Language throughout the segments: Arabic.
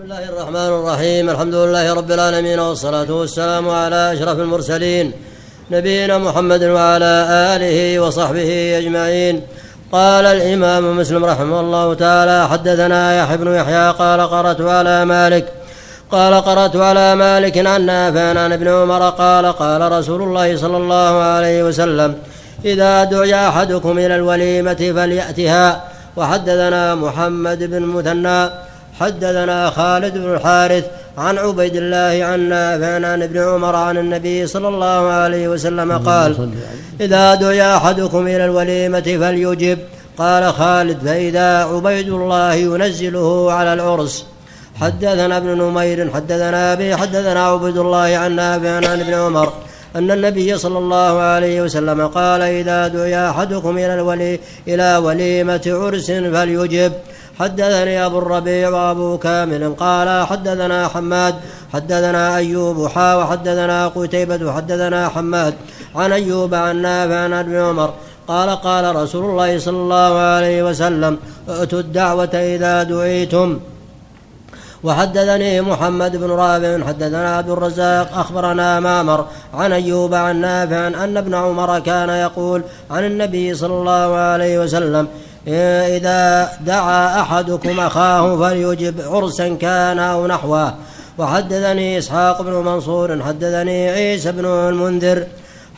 بسم الله الرحمن الرحيم. الحمد لله رب العالمين والصلاة والسلام على أشرف المرسلين نبينا محمد وعلى آله وصحبه أجمعين. قال الإمام مسلم رحمه الله تعالى حدثنا يحيى بن يحيى قال قرأت على مالك. قال قرأت على مالك عن نافع عن ابن عمر قال قال رسول الله صلى الله عليه وسلم إذا دعي أحدكم إلى الوليمة فليأتها. وحدثنا محمد بن مثنى حدثنا خالد بن الحارث عن عبيد الله عن نافع عن ابن عمر عن النبي صلى الله عليه وسلم قال إذا دعي أحدكم إلى الوليمة فليجب. قال خالد فإذا عبيد الله ينزله على العرس. حدثنا ابن نمير حدثنا أبي حدثنا عبد الله عن نافع عن ابن عمر أن النبي صلى الله عليه وسلم قال إذا دعي أحدكم إلى الولي إلى وليمة عرس فليجب. حدثني أبو الربيع وأبو كامل قال حدثنا حماد حدثنا أيوب حا وحدثنا قتيبة حدثنا حماد عن أيوب عن نافع عن ابن عمر قال قال رسول الله صلى الله عليه وسلم ائتوا الدعوة إذا دعيتم. وحدثني محمد بن رافع حدثنا عبد الرزاق أخبرنا مامر عن أيوب عن نافع أن ابن عمر كان يقول عن النبي صلى الله عليه وسلم إذا دعا أحدكم أخاه فليجب عرسا كان أو نحوه. وحدثني إسحاق بن منصور حدثني عيسى بن المنذر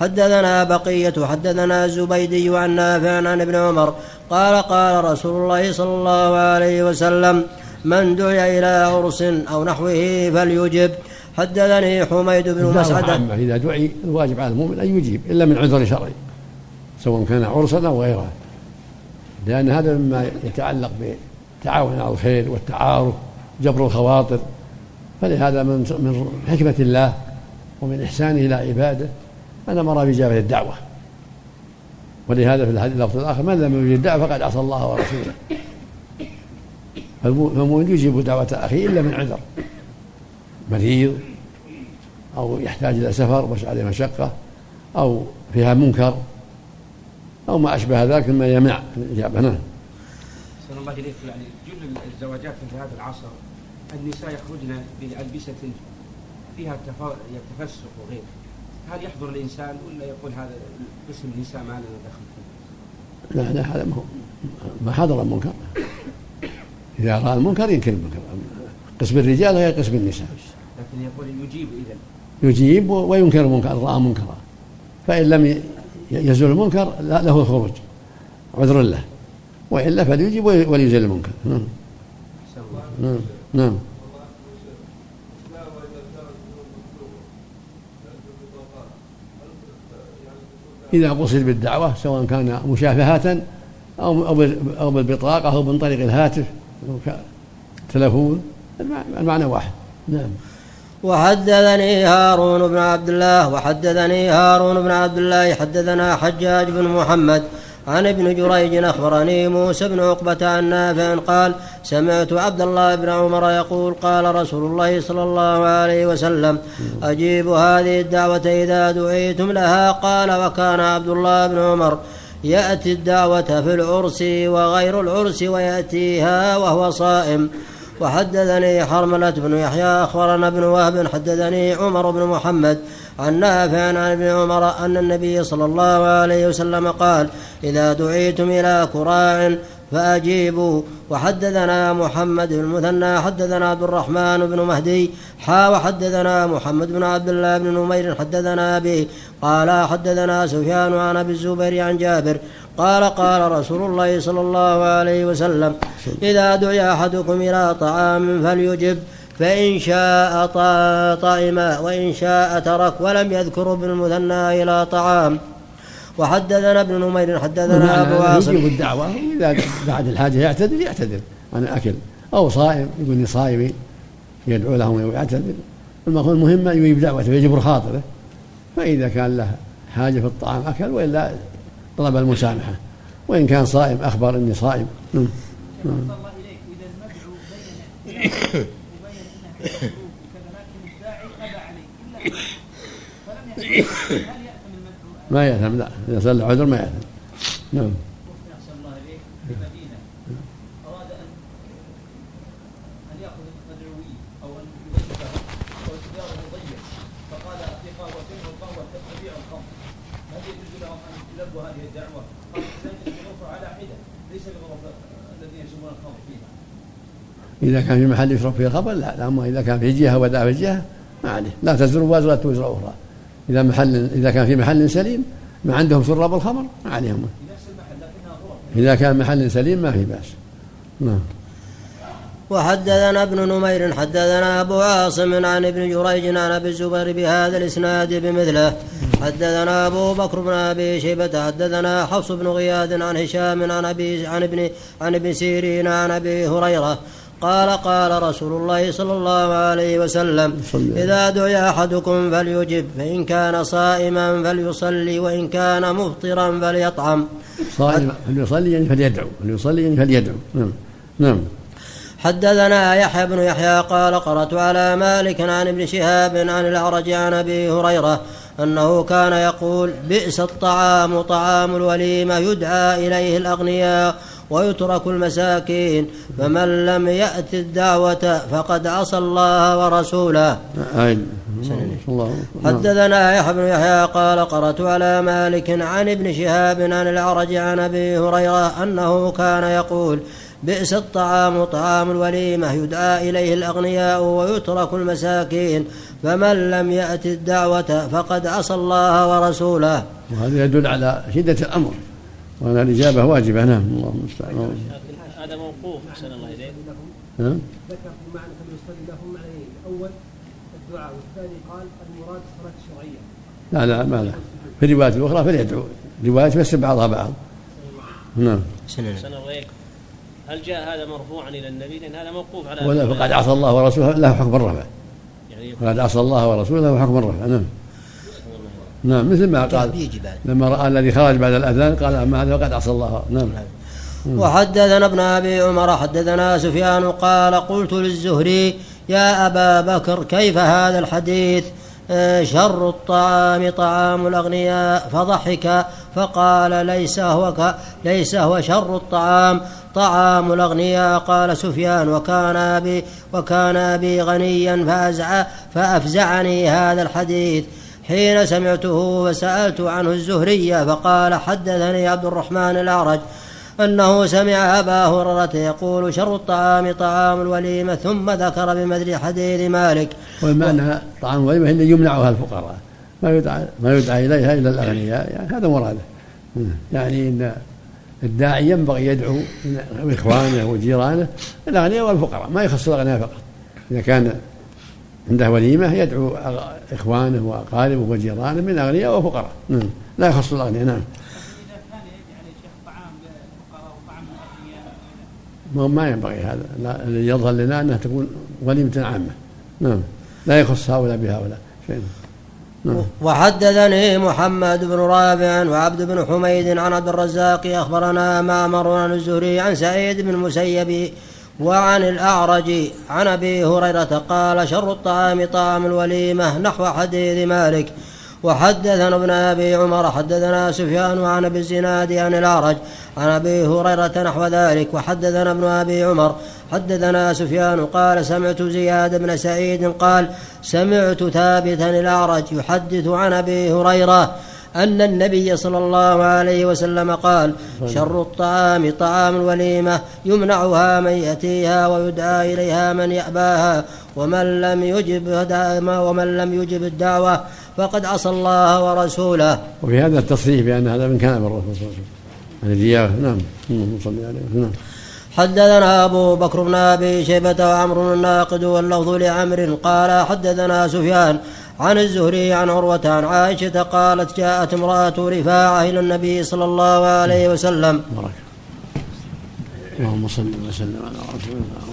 حدثنا بقية حدثنا الزبيدي عن نافع عن ابن عمر. قال قال رسول الله صلى الله عليه وسلم من دعي إلى عرس أو نحوه فليجب. حدثني حميد بن مسعد إذا دعي الواجب على المؤمن أن يجيب إلا من عذر شرعي سواء كان عرسا أو غيره لأن هذا مما يتعلق بالتعاون على الخير والتعارف جبر الخواطر. فلهذا من من حكمة الله ومن إحسانه إلى عباده أن أمر بإجابة الدعوة. ولهذا في الحديث اللفظ الآخر من لم يجب الدعوة فقد عصى الله ورسوله. فالمؤمن يجيب دعوة أخيه إلا من عذر. مريض أو يحتاج إلى سفر وش عليه مشقة أو فيها منكر أو ما أشبه ذلك مما يمنع الإجابة. نعم. الله إليك. يعني جل الزواجات في هذا العصر النساء يخرجن بألبسة فيها تفسق وغيره. هل يحضر الإنسان ولا يقول هذا قسم النساء ما لنا دخل؟ فيه؟ لا لا هذا ما حضر المنكر. إذا رأى المنكر ينكر المنكر. قسم الرجال غير قسم النساء. لكن يقول يجيب إذا يجيب وينكر المنكر رأى منكرا. فإن لم يزول المنكر له الخروج عذر له. وإلا فليجب وليزيل المنكر. نعم. نعم. نعم. إذا قصد بالدعوة سواء كان مشافهة أو أو بالبطاقة أو من طريق الهاتف تلفون المعنى واحد. نعم. وحدثني هارون بن عبد الله وحدثني هارون بن عبد الله حدثنا حجاج بن محمد عن ابن جريج أخبرني موسى بن عقبة عن نافع قال سمعت عبد الله بن عمر يقول قال رسول الله صلى الله عليه وسلم أجيب هذه الدعوة إذا دعيتم لها؟ قال وكان عبد الله بن عمر يأتي الدعوة في العرس وغير العرس ويأتيها وهو صائم. وحدثني حرملة بن يحيى أخبرنا ابن وهب حدثني عمر بن محمد عن نافع عن ابن عمر أن النبي صلى الله عليه وسلم قال إذا دعيتم إلى كراع فأجيبوا. وحدثنا محمد بن المثنى حدثنا عبد الرحمن بن مهدي حا وحدثنا محمد بن عبد الله بن نمير حدثنا أبي قال حدثنا سفيان عن أبي الزبير عن جابر قال قال رسول الله صلى الله عليه وسلم إذا دعي أحدكم إلى طعام فليجب فإن شاء طعم وإن شاء ترك ولم يذكر ابن المثنى إلى طعام. وحدثنا ابن نمير حدثنا أبو عاصم. يجيب الدعوة. إذا بعد الحاجة يعتذر يعتذر. عن الأكل أو صائم يقول إني صائم يدعو لهم ويعتذر. المهم يجيب دعوته ويجبر خاطره فإذا كان له حاجة في الطعام أكل وإلا طلب المسامحة. وإن كان صائم أخبر إني صائم. نعم. نعم. ما يأثم لا. إذا صلى عذر ما يأثم. نعم. هل يجوز لهم ان يلبوا هذه الدعوه؟ على حده ليس الذين يشربون الخمر. إذا كان في محل يشرب فيه الخمر لا أما إذا كان في جهة ودع في جهة ما عليه لا تزر وازرة وزر أخرى إذا محل إذا كان في محل سليم ما عندهم شراب الخمر ما عليهم إذا كان محل سليم ما في بأس نعم وحدثنا ابن نمير حدثنا أبو عاصم عن ابن جريج عن أبي الزبير بهذا الإسناد بمثله حدثنا أبو بكر بن أبي شيبة حدثنا حفص بن غياث عن هشام عن أبي عن ابن عن ابن سيرين عن أبي هريرة. قال قال رسول الله صلى الله عليه وسلم إذا دعي أحدكم فليجب فإن كان صائما فليصلي وإن كان مفطرا فليطعم. صائما فليصلي يعني فليدعو فليصلي يعني فليدعو. نعم نعم. حدثنا يحيى بن يحيى قال قرأت على مالك عن ابن شهاب عن الأعرج عن أبي هريرة أنه كان يقول بئس الطعام طعام الوليمة يدعى إليه الأغنياء ويترك المساكين فمن لم يأت الدعوة فقد عصى الله ورسوله. حدثنا يحيى بن يحيى قال قرأت على مالك عن ابن شهاب عن الأعرج عن أبي هريرة أنه كان يقول بئس الطعام طعام الوليمة يدعى إليه الأغنياء ويترك المساكين فمن لم يأت الدعوة فقد عصى الله ورسوله. وهذا يدل على شدة الأمر وأن الإجابة واجبة. نعم الله المستعان. هذا موقوف أحسن الله إليك. نعم. ذكر في معنى فليصلي لهم معنيين الأول الدعاء والثاني قال المراد صلاة الشرعية. لا لا ما لا. في الروايات الأخرى فليدعو. روايات بس بعضها بعض. نعم. أحسن الله إليك. هل جاء هذا مرفوعا إلى النبي؟ لأن هذا موقوف على ولا فقد عصى الله ورسوله له حكم الرفع. يعني فقد عصى الله ورسوله له حكم الرفع. نعم. نعم مثل ما قال لما رأى الذي خرج بعد الأذان قال أما هذا فقد عصى الله. نعم. وحدثنا ابن أبي عمر حدثنا سفيان قال قلت للزهري يا أبا بكر كيف هذا الحديث؟ شر الطعام طعام الأغنياء فضحك فقال ليس هو ليس هو شر الطعام طعام الأغنياء. قال سفيان وكان أبي وكان أبي غنيا فأزع فأفزعني هذا الحديث. حين سمعته فسألت عنه الزهرية فقال حدثني عبد الرحمن الأعرج أنه سمع أبا هريرة يقول شر الطعام طعام الوليمة ثم ذكر بمدر حديث مالك. والمعنى طعام الوليمة اللي يمنعها الفقراء ما يدعى ما يدعى إليها إلا الأغنياء يعني هذا مراده. يعني إن الداعي ينبغي يدعو إخوانه وجيرانه الأغنياء والفقراء ما يخص الأغنياء فقط. إذا كان عنده وليمة يدعو إخوانه وأقاربه وجيرانه من أغنياء وفقراء. لا يخص الأغنياء نعم. ما ينبغي هذا. الذي يظهر لنا أنها تكون وليمة عامة. نعم. لا يخص هؤلاء بهؤلاء شيء نعم. وحدثني محمد بن رافع وعبد بن حميد عن عبد الرزاق أخبرنا معمر عن الزهري عن سعيد بن المسيب وعن الأعرج عن أبي هريرة قال شر الطعام طعام الوليمة نحو حديث مالك وحدثنا ابن أبي عمر حدثنا سفيان عن أبي الزناد عن الأعرج عن أبي هريرة نحو ذلك وحدثنا ابن أبي عمر حدثنا سفيان قال سمعت زياد بن سعيد قال سمعت ثابتا الأعرج يحدث عن أبي هريرة أن النبي صلى الله عليه وسلم قال شر الطعام طعام الوليمة يمنعها من يأتيها ويدعى إليها من يأباها ومن لم يجب ومن لم يجب الدعوة فقد عصى الله ورسوله. وفي هذا التصريح بأن هذا من كلام الرسول صلى الله عليه وسلم. يعني نعم. اللهم صل عليه نعم. حدثنا أبو بكر بن أبي شيبة وعمر الناقد واللفظ لعمر قال حدثنا سفيان عن الزهري عن عروة عن عائشة قالت جاءت امرأة رفاعة إلى النبي صلى الله عليه وسلم. اللهم صل وسلم على رسول الله.